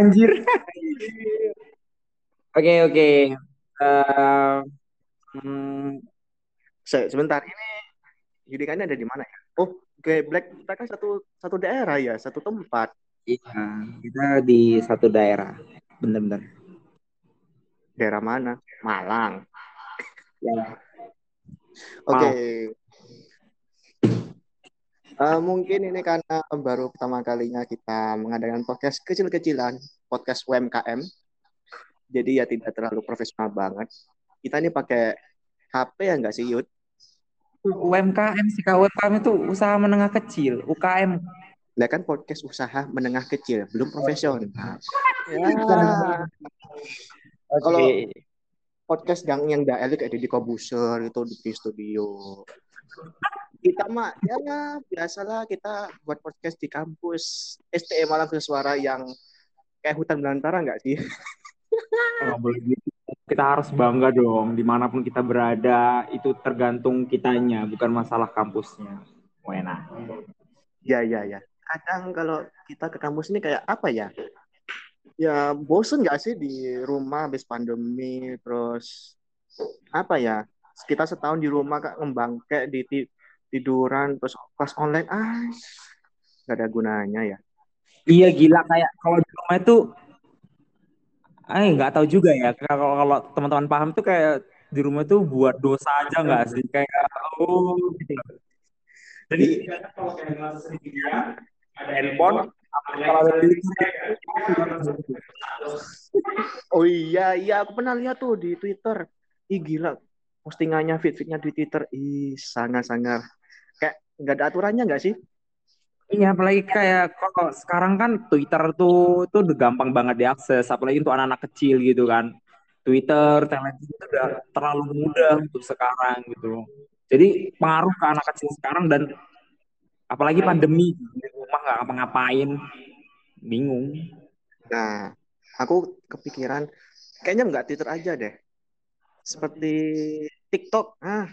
anjir. Oke oke. Eh, hmm, Se- Sebentar ini Yudikannya ada di mana ya? Oh, Oke, Black kita kan satu satu daerah ya, satu tempat. iya, kita di satu daerah. Bener-bener. Daerah mana? Malang. Ya. Oke. Eh, mungkin ini karena baru pertama kalinya kita mengadakan podcast kecil-kecilan, podcast UMKM. Jadi ya tidak terlalu profesional banget. Kita ini pakai HP ya nggak sih, Yud? UMKM sih, Kak. UMKM itu usaha menengah kecil. UKM. Lah kan podcast usaha menengah kecil, belum profesional. Ya. Kalau Oke. podcast yang yang daerah kayak Deddy Kobuser itu di studio. Kita mah ya biasalah kita buat podcast di kampus STM Malang Suara yang kayak hutan belantara nggak sih? Nggak boleh gitu. Kita harus bangga dong, di mana pun kita berada, itu tergantung kitanya, bukan masalah kampusnya. Wena. Ya ya ya. Kadang kalau kita ke kampus ini kayak apa ya? Ya bosen nggak sih di rumah habis pandemi terus apa ya? Kita setahun di rumah kak ngembangke di ti- tiduran terus kelas online ah nggak ada gunanya ya. Iya gila kayak kalau di rumah itu, eh nggak tahu juga ya. Kalau kalau teman-teman paham tuh kayak di rumah tuh buat dosa aja nggak sih? Kayak oh gitu. Jadi kalau kayak ngerasa sendirian, ada handphone, kalau ada di Oh iya, iya aku pernah lihat tuh di Twitter. Ih gila, postingannya feed-feednya di Twitter. Ih sangat-sangat kayak nggak ada aturannya nggak sih? Iya, apalagi kayak kalau sekarang kan Twitter tuh tuh udah gampang banget diakses, apalagi untuk anak-anak kecil gitu kan. Twitter, Telegram itu udah terlalu mudah untuk sekarang gitu. Jadi pengaruh ke anak kecil sekarang dan apalagi pandemi di rumah nggak ngapa-ngapain, bingung. Nah, aku kepikiran kayaknya nggak Twitter aja deh. Seperti TikTok. Ah,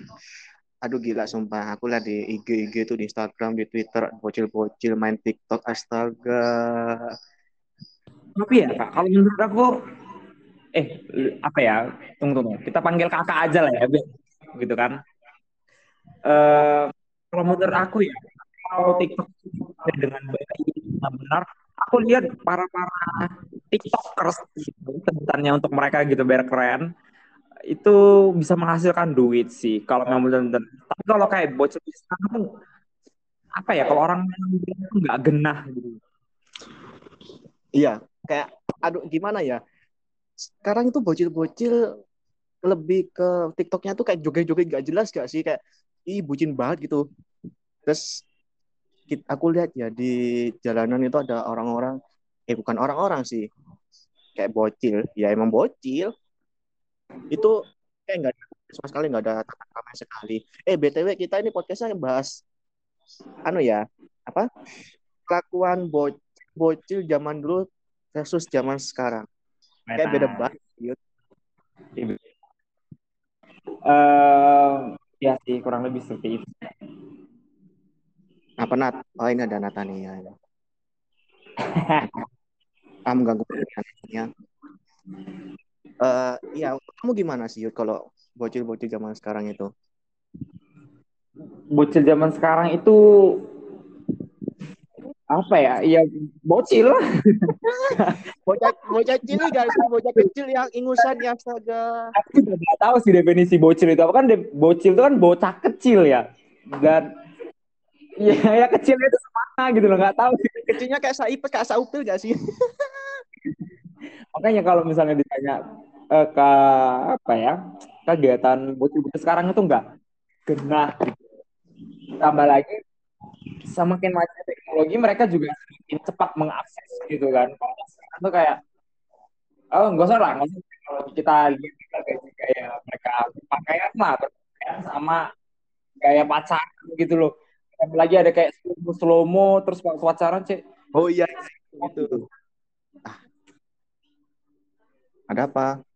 aduh gila sumpah. Aku lihat di IG IG tuh di Instagram, di Twitter, bocil-bocil main TikTok. Astaga. Tapi ya Kak, kalau menurut aku, eh apa ya? Tunggu tunggu, kita panggil kakak aja lah ya, gitu kan. Eh kalau menurut aku ya, kalau TikTok dengan baik benar, aku lihat para para TikTokers gitu, sebutannya untuk mereka gitu biar keren, itu bisa menghasilkan duit sih kalau memang benar-benar. Tapi kalau kayak bocil sekarang apa ya? Kalau orang nggak genah gitu. Iya, kayak aduh gimana ya? Sekarang itu bocil-bocil lebih ke TikToknya tuh kayak joget-joget gak jelas gak sih? Kayak ih bucin banget gitu. Terus aku lihat ya di jalanan itu ada orang-orang, eh bukan orang-orang sih, kayak bocil. Ya emang bocil. Itu kayak nggak ada sama sekali nggak ada krama sekali. Eh BTW kita ini podcastnya bahas anu ya apa kelakuan bocil, bocil zaman dulu versus zaman sekarang. Kayak beda banget. Eh, ya sih kurang lebih seperti itu. Apa Nat? Oh ini ada Natania. Ya. Ah mengganggu pertanyaannya. Eh iya, kamu gimana sih Yud kalau bocil-bocil zaman sekarang itu? Bocil zaman sekarang itu apa ya? Iya bocil lah. Bocah bocah cilik guys, bocah kecil yang ingusan ya astaga. Aku nggak tahu sih definisi bocil itu apa kan de- bocil itu kan bocah kecil ya dan ya ya kecilnya itu semana gitu loh nggak tahu sih. Kecilnya kayak Saipes, kayak Saupil gak sih? makanya kalau misalnya ditanya eh, ke apa ya kegiatan bocil-bocil sekarang itu enggak genah gitu. tambah lagi semakin maju teknologi mereka juga semakin cepat mengakses gitu kan sekarang tuh kayak oh nggak usah lah nggak usah kalau kita lihat kita kayak kayak mereka pakaian lah berpakaian sama gaya pacaran gitu loh tambah lagi ada kayak slow slomo terus pacaran cek Oh iya, gitu. Ada apa?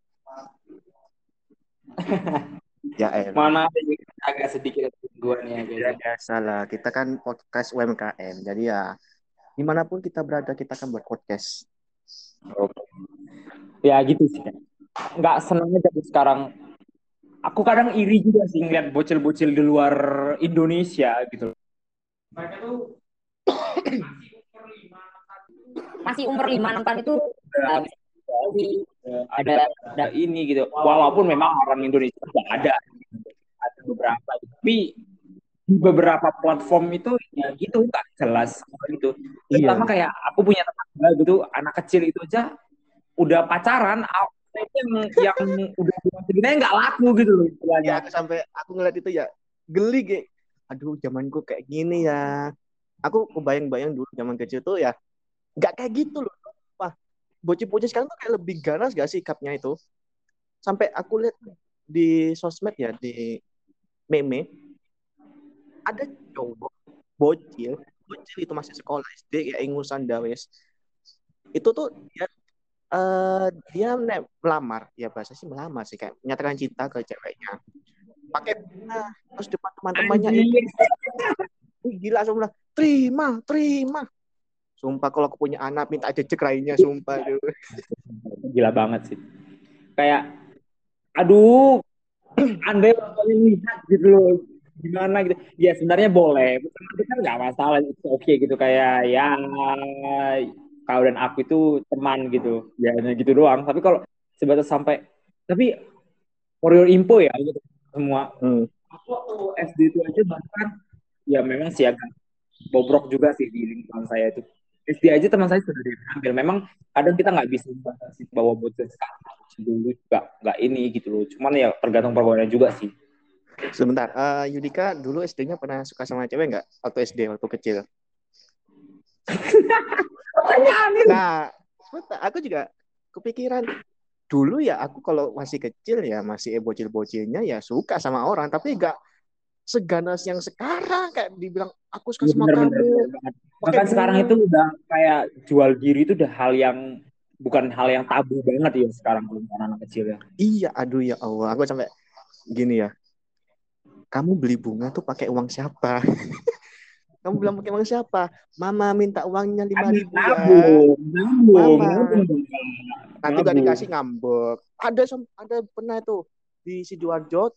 ya mana ada yang agak sedikit gangguan ya guys ya biasa lah. Kita kan podcast UMKM. Jadi ya di mana pun kita berada kita kan buat podcast. Oke. Ya gitu sih. Nggak seneng aja sekarang. Aku kadang iri juga sih ngeliat bocil-bocil di luar Indonesia gitu. Mereka tuh masih umur lima enam tahun itu uh, ada, ada ini gitu. Walaupun memang orang Indonesia tidak ada, ada beberapa. Tapi di beberapa platform itu ya gitu nggak jelas gitu. Iya. Pertama kayak aku punya tetangga gitu, anak kecil itu aja udah pacaran, yang yang udah segini nggak laku gitu loh Ya, aku sampai aku ngeliat itu ya geli kayak aduh zamanku kayak gini ya. Aku kebayang-bayang dulu zaman kecil tuh ya nggak kayak gitu loh. Bocil-bocil sekarang tuh kayak lebih ganas gak sih sikapnya itu? Sampai aku lihat di sosmed ya di meme ada cowok bocil bocil itu masih sekolah SD kayak ingusan dawes. Itu tuh dia uh, dia melamar ya bahasa sih melamar sih kayak menyatakan cinta ke ceweknya. Pakai bunga terus depan teman-temannya itu gila bilang terima terima sumpah kalau aku punya anak minta aja cek lainnya sumpah gila banget sih. Kayak aduh andai lihat gitu loh gimana gitu. Ya sebenarnya boleh. Itu kan nggak masalah itu oke okay, gitu. Kayak ya kau dan aku itu teman gitu. Ya hanya gitu doang. Tapi kalau sebatas sampai tapi for your info ya gitu semua. Hmm. aku waktu SD itu aja bahkan ya memang sih agak bobrok juga sih di lingkungan saya itu SD aja teman saya sudah diambil memang kadang kita nggak bisa bawa bocil sekarang dulu juga nggak ini gitu loh cuman ya tergantung pergaulannya juga sih Sebentar, uh, Yudika dulu SD-nya pernah suka sama cewek nggak? Waktu SD, waktu kecil? nah, sebentar, aku juga kepikiran. Dulu ya aku kalau masih kecil ya, masih bocil-bocilnya ya suka sama orang. Tapi nggak seganas yang sekarang. Kayak dibilang, aku suka sama bener, kamu. Bener, Bahkan sekarang itu udah kayak jual diri itu udah hal yang bukan hal yang tabu banget ya sekarang kalau anak-anak kecil ya. Iya, aduh ya Allah. Aku sampai gini ya kamu beli bunga tuh pakai uang siapa? kamu bilang pakai uang siapa? Mama minta uangnya lima ribu ya. Mama. Nanti gak dikasih ngambek. Ada ada pernah itu di sidoarjo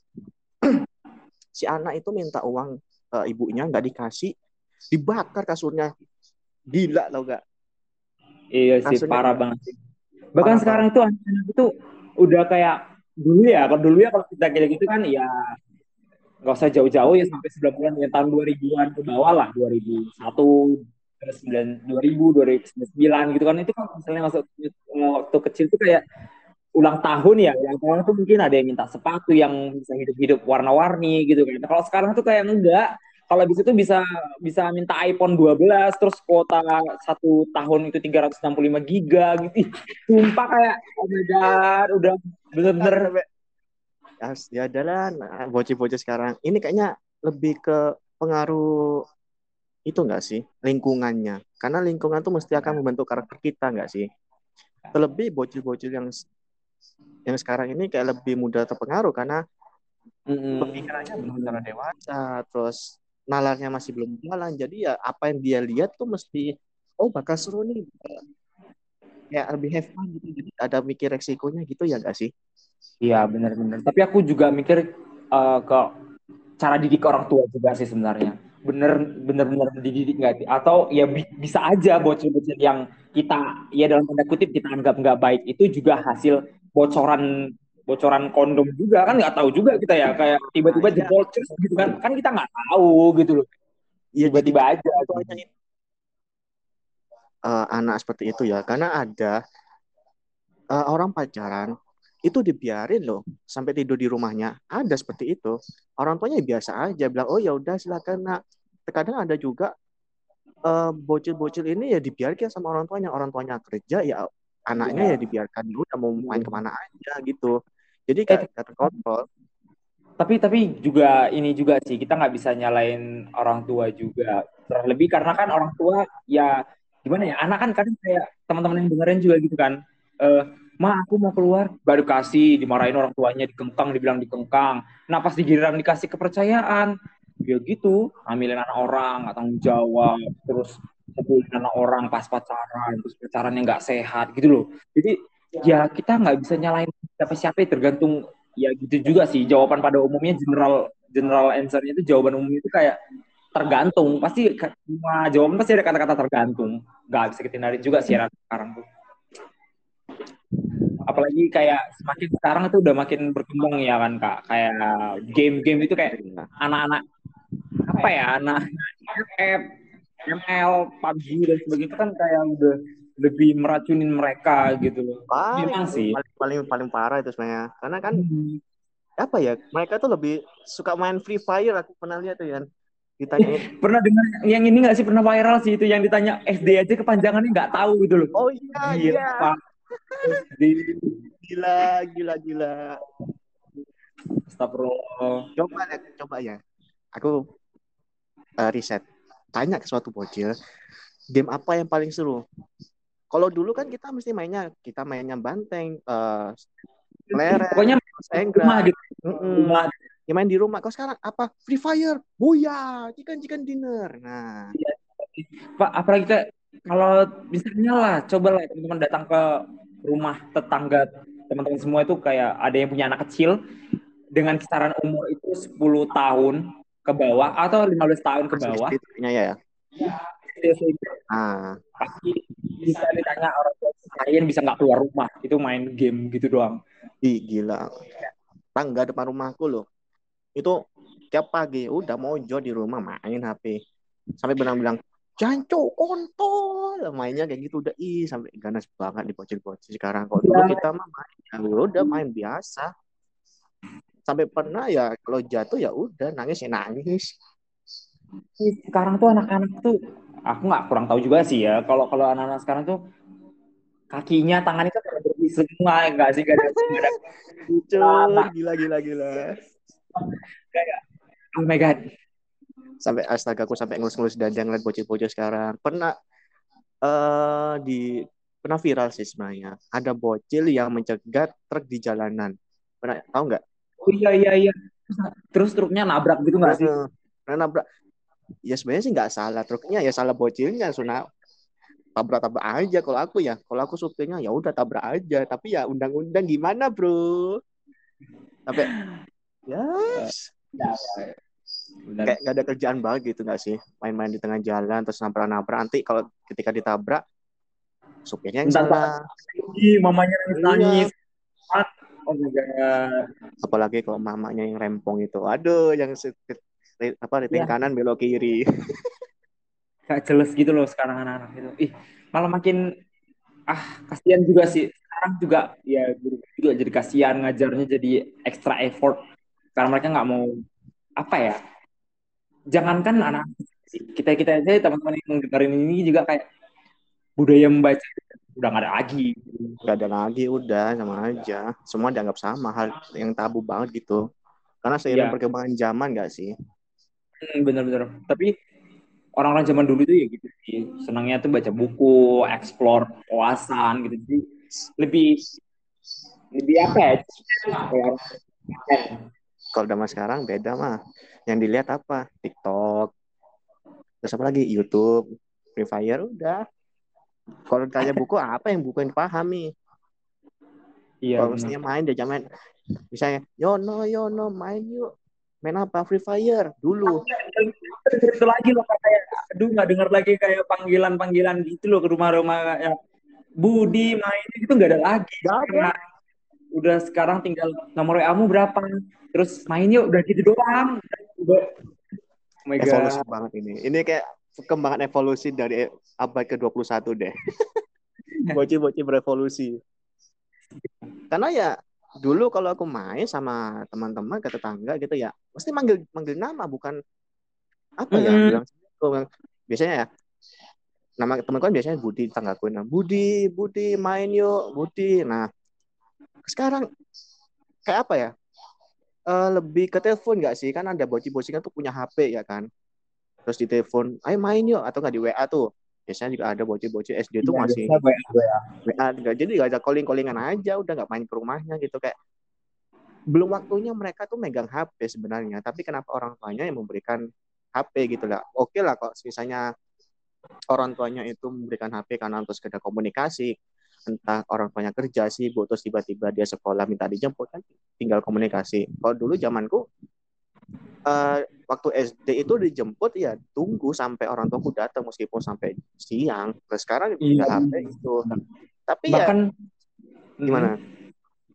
si anak itu minta uang uh, ibunya nggak dikasih, dibakar kasurnya. Gila tau gak? Iya sih kasurnya, parah banget sih. Bahkan parah sekarang banget. itu anak itu udah kayak dulu ya, kalau dulu ya kalau kita kayak gitu kan ya nggak usah jauh-jauh ya sampai 90-an ya tahun 2000-an ke bawah lah 2001 terus 2000 2009 gitu kan itu kan misalnya masuk waktu kecil tuh kayak ulang tahun ya yang tahun tuh mungkin ada yang minta sepatu yang bisa hidup-hidup warna-warni gitu kan. Kalau sekarang tuh kayak enggak. Kalau bisa tuh bisa bisa minta iPhone 12 terus kuota satu tahun itu 365 giga gitu. Sumpah kayak oh my god udah bener-bener. Ya adalah nah, bocil-bocil sekarang. Ini kayaknya lebih ke pengaruh itu enggak sih? Lingkungannya. Karena lingkungan tuh mesti akan membentuk karakter kita enggak sih? Terlebih bocil-bocil yang yang sekarang ini kayak lebih mudah terpengaruh karena mm-hmm. pemikirannya belum secara dewasa terus nalarnya masih belum jalan jadi ya apa yang dia lihat tuh mesti oh bakal seru nih ya lebih have fun gitu jadi ada mikir resikonya gitu ya enggak sih Iya benar-benar. Tapi aku juga mikir uh, ke cara didik orang tua juga sih sebenarnya. Bener bener-bener dididik nggak? Atau ya bi bisa aja bocil-bocil yang kita ya dalam tanda kutip kita anggap nggak baik itu juga hasil bocoran bocoran kondom juga. Kan nggak tahu juga kita ya kayak tiba-tiba iya. jebol terus gitu kan. Kan kita nggak tahu gitu loh. Iya tiba-tiba aja. uh, anak seperti itu ya. Karena ada uh, orang pacaran itu dibiarin loh sampai tidur di rumahnya. Ada seperti itu. Orang tuanya biasa aja bilang oh ya udah silakan nak. Terkadang ada juga uh, bocil-bocil ini ya dibiarkan sama orang tuanya. Orang tuanya kerja ya anaknya ya, ya dibiarkan udah mau main iya. ke mana aja gitu. Jadi kayak eh, terkontrol. tapi tapi juga ini juga sih kita nggak bisa nyalain orang tua juga. Terlebih karena kan orang tua ya gimana ya anak kan kadang kayak teman-teman yang dengerin juga gitu kan. Uh, ma aku mau keluar. Baru kasih dimarahin orang tuanya dikengkang dibilang dikengkang. Nah pas digiliran dikasih kepercayaan ya gitu hamilin anak orang atau tanggung jawab. Terus anak orang pas pacaran terus pacarannya nggak sehat gitu loh. Jadi ya kita nggak bisa nyalain siapa-siapa ya, tergantung ya gitu juga sih. Jawaban pada umumnya general general answernya itu jawaban umumnya itu kayak tergantung. Pasti semua jawaban pasti ada kata-kata tergantung. Nggak bisa kita juga sih sekarang tuh. Apalagi kayak semakin sekarang itu udah makin berkembang ya kan kak. Kayak game-game itu kayak anak-anak apa ya anak app ML PUBG dan sebagainya itu kan kayak udah lebih meracunin mereka gitu loh. Paling, Memang sih. Paling, paling paling parah itu sebenarnya. Karena kan hmm. apa ya? Mereka tuh lebih suka main Free Fire aku pernah lihat tuh ya. Ditanya pernah dengar yang ini nggak sih pernah viral sih itu yang ditanya SD aja kepanjangannya nggak tahu gitu loh. Oh iya. Gila, iya. gila, gila, gila. Astagfirullah. Coba ya, coba ya. Aku uh, riset. Tanya ke suatu bocil, game apa yang paling seru? Kalau dulu kan kita mesti mainnya, kita mainnya banteng, uh, lereng, pokoknya rumah gitu. Rumah. Ya main di rumah. Kau sekarang apa? Free Fire, buya, chicken chicken dinner. Nah. Iya. Pak, apalagi kayak kalau misalnya lah, coba lah teman-teman datang ke rumah tetangga teman-teman semua itu kayak ada yang punya anak kecil dengan kisaran umur itu 10 tahun ke bawah atau 15 tahun ke bawah. Ya, ya. Ah. Pasti bisa ditanya orang tua kalian bisa nggak keluar rumah itu main game gitu doang. Ih, gila. Tangga depan rumahku loh. Itu tiap pagi udah mau jo di rumah main HP. Sampai bilang-bilang Janco kontol mainnya kayak gitu udah ih sampai ganas banget di bocil-bocil sekarang kok dulu kita mah main ya udah main biasa sampai pernah ya kalau jatuh ya udah nangis ya nangis. Sekarang tuh anak-anak tuh aku nggak kurang tahu juga sih ya kalau kalau anak-anak sekarang tuh kakinya tangannya tuh berhenti semua enggak sih? Gak ada ada gila gila gila. Kayak oh my god. Sampai astaga aku sampai ngelus-ngelus dada ngeliat bocil-bocil sekarang. Pernah uh, di pernah viral sih sebenarnya. Ada bocil yang mencegat truk di jalanan. Pernah tahu nggak oh iya iya iya. Terus truknya nabrak gitu nggak sih? Nah, nabrak. Ya sebenarnya sih nggak salah truknya. Ya salah bocilnya sunah tabrak tabrak aja kalau aku ya. Kalau aku supirnya ya udah tabrak aja. Tapi ya undang-undang gimana bro? Tapi yes. ya Benar. kayak gak ada kerjaan banget gitu gak sih? Main-main di tengah jalan terus nabrak-nabrak. Nanti kalau ketika ditabrak supirnya yang salah. Mamanya nangis iya. Oh my god. Apalagi kalau mamanya yang rempong itu. Aduh yang apa rating ya. kanan belok kiri. Gak jelas gitu loh sekarang anak-anak itu. Ih malah makin ah kasihan juga sih. Sekarang juga ya juga. Jadi kasihan ngajarnya jadi extra effort. Karena mereka nggak mau apa ya jangankan anak kita kita aja teman-teman yang dengerin ini juga kayak budaya membaca udah nggak ada lagi. Nggak ada lagi udah sama aja. Semua dianggap sama hal yang tabu banget gitu. Karena seiring ya. perkembangan zaman nggak sih? Hmm, bener-bener. Tapi orang-orang zaman dulu itu ya gitu sih. Senangnya tuh baca buku explore kawasan gitu. Jadi lebih lebih apa ya? Kalau zaman sekarang beda mah. Yang dilihat apa? TikTok. Terus apa lagi? YouTube. Free Fire udah kalau ditanya buku apa yang buku yang dipahami? Iya kalau mestinya main dia main. Misalnya Yono Yono main yuk. Main apa? Free Fire. Dulu. Itu lagi loh kayak aduh nggak dengar lagi kayak panggilan panggilan gitu loh ke rumah-rumah ya Budi main itu nggak ada lagi. Gak ada. udah sekarang tinggal nomor WA mu berapa? Terus main yuk udah gitu doang. Oh my God. Evolusi banget ini. Ini kayak perkembangan evolusi dari abad ke-21 deh. Bocil-bocil berevolusi. Karena ya dulu kalau aku main sama teman-teman ke tetangga gitu ya, pasti manggil manggil nama bukan apa ya mm. bilang biasanya ya nama teman kan biasanya Budi tetanggaku nah Budi Budi main yuk Budi nah sekarang kayak apa ya uh, lebih ke telepon nggak sih? Kan ada bocil-bocil kan tuh punya HP ya kan. Terus di telepon, ayo main yuk atau nggak di WA tuh. Biasanya juga ada bocil-bocil SD tuh ya, masih WA, WA. jadi nggak ada calling-callingan aja, udah nggak main ke rumahnya gitu kayak belum waktunya mereka tuh megang HP sebenarnya. Tapi kenapa orang tuanya yang memberikan HP gitu lah? Oke lah kok misalnya orang tuanya itu memberikan HP karena untuk sekedar komunikasi entah orang tuanya kerja sibuk terus tiba-tiba dia sekolah minta dijemput kan tinggal komunikasi kalau dulu zamanku uh, waktu SD itu dijemput ya tunggu sampai orang tuaku datang meskipun sampai siang. Terus sekarang Iya. HP itu. Tapi bahkan ya gimana?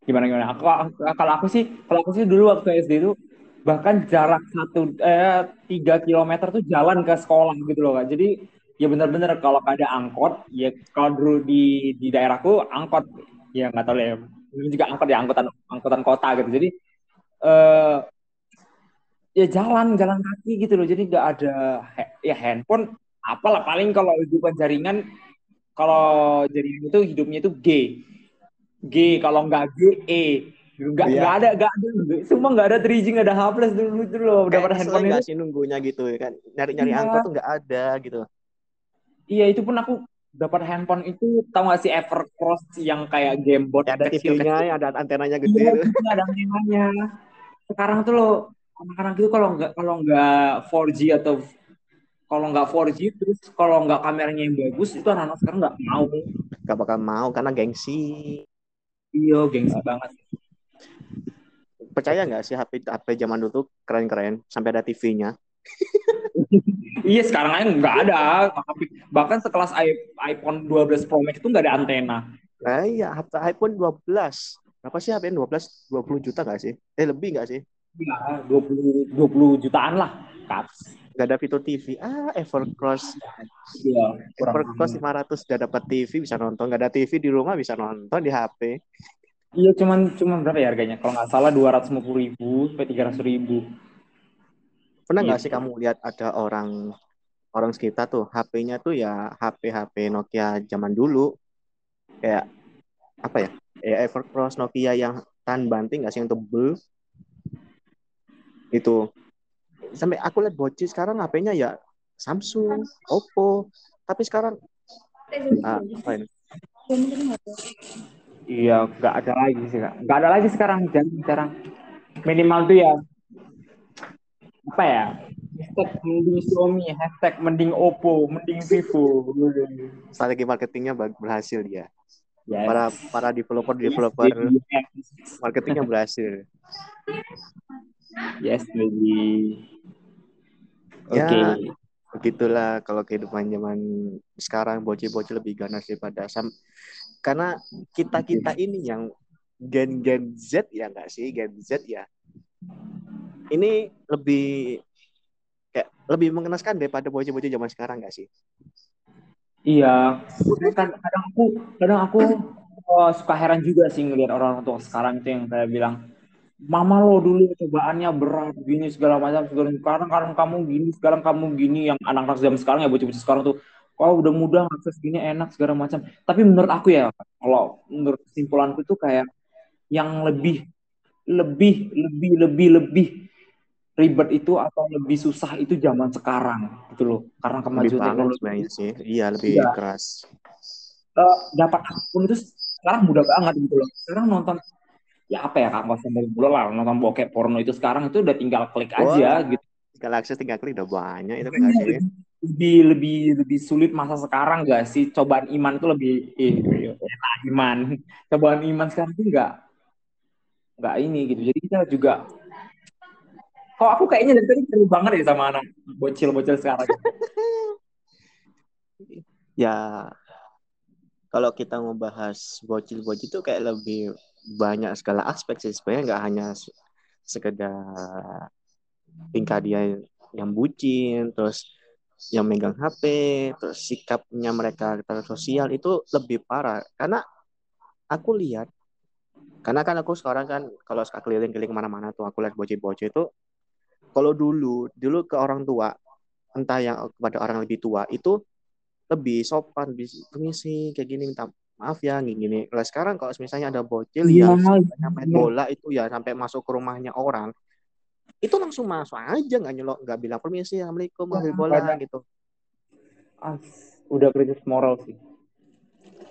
Gimana gimana? Aku, aku- kalau aku sih kalau aku sih dulu waktu SD itu bahkan jarak satu eh tiga kilometer tuh jalan ke sekolah gitu loh kak. Jadi ya benar-benar kalau ada angkot ya kalau dulu di di daerahku angkot. Ya nggak tahu ya. Juga angkot ya angkutan angkutan kota gitu. Jadi eh ya jalan jalan kaki gitu loh. Jadi nggak ada ya handphone. Apalah paling kalau hidupan jaringan kalau jaringan itu hidupnya itu G. G kalau nggak G E. Nggak Iya. nggak ada nggak ada. Semua nggak ada 3G nggak ada H plus dulu itu loh. Udah pada handphone nggak itu sih nunggunya gitu ya kan? Nyari-nyari Iya. angkot tuh nggak ada gitu. Iya itu pun aku dapat handphone itu tahu nggak sih Evercross yang kayak gamebot Ya, ada. TV-nya ada antenanya gede Iya, itu? ada antenanya. Sekarang tuh lo anak-anak itu kalau nggak kalau nggak 4G atau kalau nggak 4G terus kalau nggak kameranya yang bagus itu anak-anak sekarang nggak mau. nggak bakal mau karena gengsi Iya, gengsi banget. percaya nggak sih HP HP zaman dulu tuh keren-keren sampai ada TV-nya Iya, sekarang aja nggak ada. Bahkan sekelas iPhone 12 Pro Max itu nggak ada antena. nah iya HP iPhone 12 berapa sih HP 12 20 juta nggak sih eh lebih nggak sih Ya, 20 20 jutaan lah. Kaps. nggak ada fitur TV ah Evercross Iya, kurang Evercross 500 udah dapat TV bisa nonton nggak ada TV di rumah bisa nonton di HP Iya, cuman cuman berapa ya harganya? Kalau nggak salah 250 ribu sampai 300 ribu. pernah nggak Iya. sih kamu lihat ada orang orang sekitar tuh HP-nya tuh ya HP HP Nokia zaman dulu kayak apa ya ya Evercross Nokia yang tahan banting nggak sih yang tebel itu sampai aku lihat bocil sekarang HP-nya ya Samsung, Oppo tapi sekarang ah, apa ini? Iya, nggak ada lagi sih kak. Nggak ada lagi sekarang, jadi sekarang minimal tuh ya apa ya? Hashtag mending Xiaomi, hashtag mending Oppo, mending Vivo. strategi marketingnya berhasil dia Yes. para para developer developer baby. marketingnya berhasil Yes, baby. Oke. Ya. begitulah kalau kehidupan zaman sekarang bocil-bocil lebih ganas daripada sam karena kita kita ini yang gen gen Z ya nggak sih gen Z ya ini lebih kayak lebih mengenaskan daripada bocil-bocil zaman sekarang nggak sih Iya. Kadang, kadang aku, kadang aku oh, suka heran juga sih ngelihat orang tua sekarang itu yang kayak bilang, Mama lo dulu cobaannya berat gini segala macam sekarang sekarang sekarang kamu gini sekarang kamu gini yang anak-anak zaman sekarang ya bocah-bocah sekarang tuh oh udah mudah akses gini enak segala macam. Tapi menurut aku ya kalau menurut kesimpulanku tuh kayak yang lebih lebih lebih lebih lebih ribet itu atau lebih susah itu zaman sekarang gitu loh. Karena kemajuan teknologi. Sih iya lebih Iya. keras. Eh, dapat akun itu sekarang mudah banget gitu loh. Sekarang nonton ya apa ya kak nggak usah dari dulu lah nonton bokep porno itu sekarang itu udah tinggal klik aja gitu. kalau akses tinggal klik udah banyak itu nggak sih Lebih lebih lebih sulit masa sekarang gak sih cobaan iman itu lebih eh, enak iman. Cobaan iman sekarang tuh nggak nggak ini gitu. Jadi kita juga kok aku kayaknya dari tadi seru banget ya sama anak bocil-bocil sekarang. ya kalau kita mau bahas bocil-bocil itu kayak lebih banyak segala aspek sih. Sebenarnya nggak hanya se- sekedar tingkah dia yang bucin terus yang megang HP terus sikapnya mereka terhadap sosial itu lebih parah. Karena aku lihat karena kan aku sekarang kan kalau keliling-keliling ke mana-mana tuh aku lihat bocil-bocil itu kalau dulu dulu ke orang tua entah yang kepada orang lebih tua itu lebih sopan bis- permisi kayak gini minta maaf ya gini gini kalau sekarang kalau misalnya ada bocil Iya, yang iya. main bola itu ya sampai masuk ke rumahnya orang itu langsung masuk aja nggak nyelok nggak bilang permisi assalamualaikum Wah, ambil bola banyak. gitu Ah, udah krisis moral sih.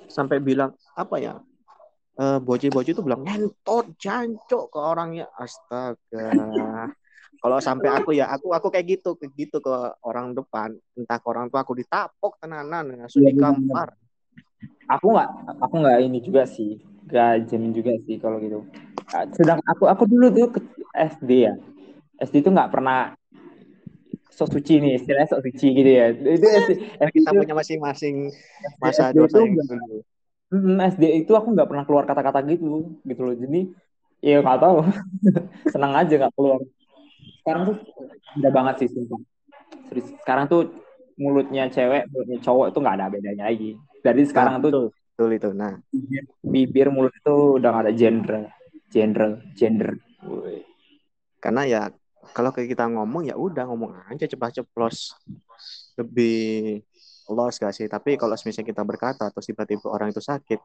sampai bilang apa ya eh bocil-bocil itu bilang ngentot jancok ke orangnya astaga kalau sampai aku ya aku aku kayak gitu kayak gitu ke orang depan. Entah ke orang tua aku ditapok tenanan langsung Iya, benar, dikampar. Aku nggak aku nggak ini juga sih gak jamin juga sih kalau gitu. Sedang aku aku dulu tuh ke SD ya. SD tuh nggak pernah sok suci nih istilahnya sok suci gitu ya. Itu SD, kita itu- punya masing-masing masa SD dosa itu yang dulu. SD itu aku nggak pernah keluar kata-kata gitu gitu loh. Jadi ya nggak tahu. Senang aja nggak keluar sekarang tuh beda banget sih sumpah. Sekarang tuh mulutnya cewek mulutnya cowok itu nggak ada bedanya lagi. Dari sekarang Nah, tuh betul betul itu. Nah. bibir, bibir mulut itu udah nggak ada gender gender. Gender karena ya kalau kayak kita ngomong ya udah ngomong aja cepat ceplos. Lebih los gak sih? Tapi kalau misalnya kita berkata terus tiba-tiba orang itu sakit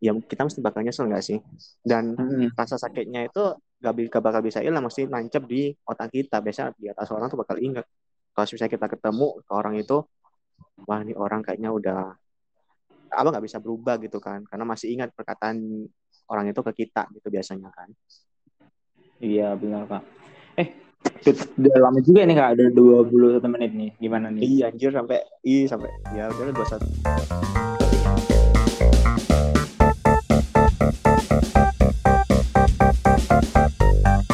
ya kita mesti bakal nyesel gak sih? Dan Mm, rasa sakitnya itu gak, bakal bisa hilang mesti nancep di otak kita. Biasanya di atas orang tuh bakal ingat. Kalau misalnya kita ketemu ke orang itu wah ini orang kayaknya udah apa nggak bisa berubah gitu kan. Karena masih ingat perkataan orang itu ke kita gitu biasanya kan. Iya benar kak. Eh udah lama juga nih kak. Udah 21 menit nih. Gimana nih? Iya anjir sampai i sampai ya udah dua satu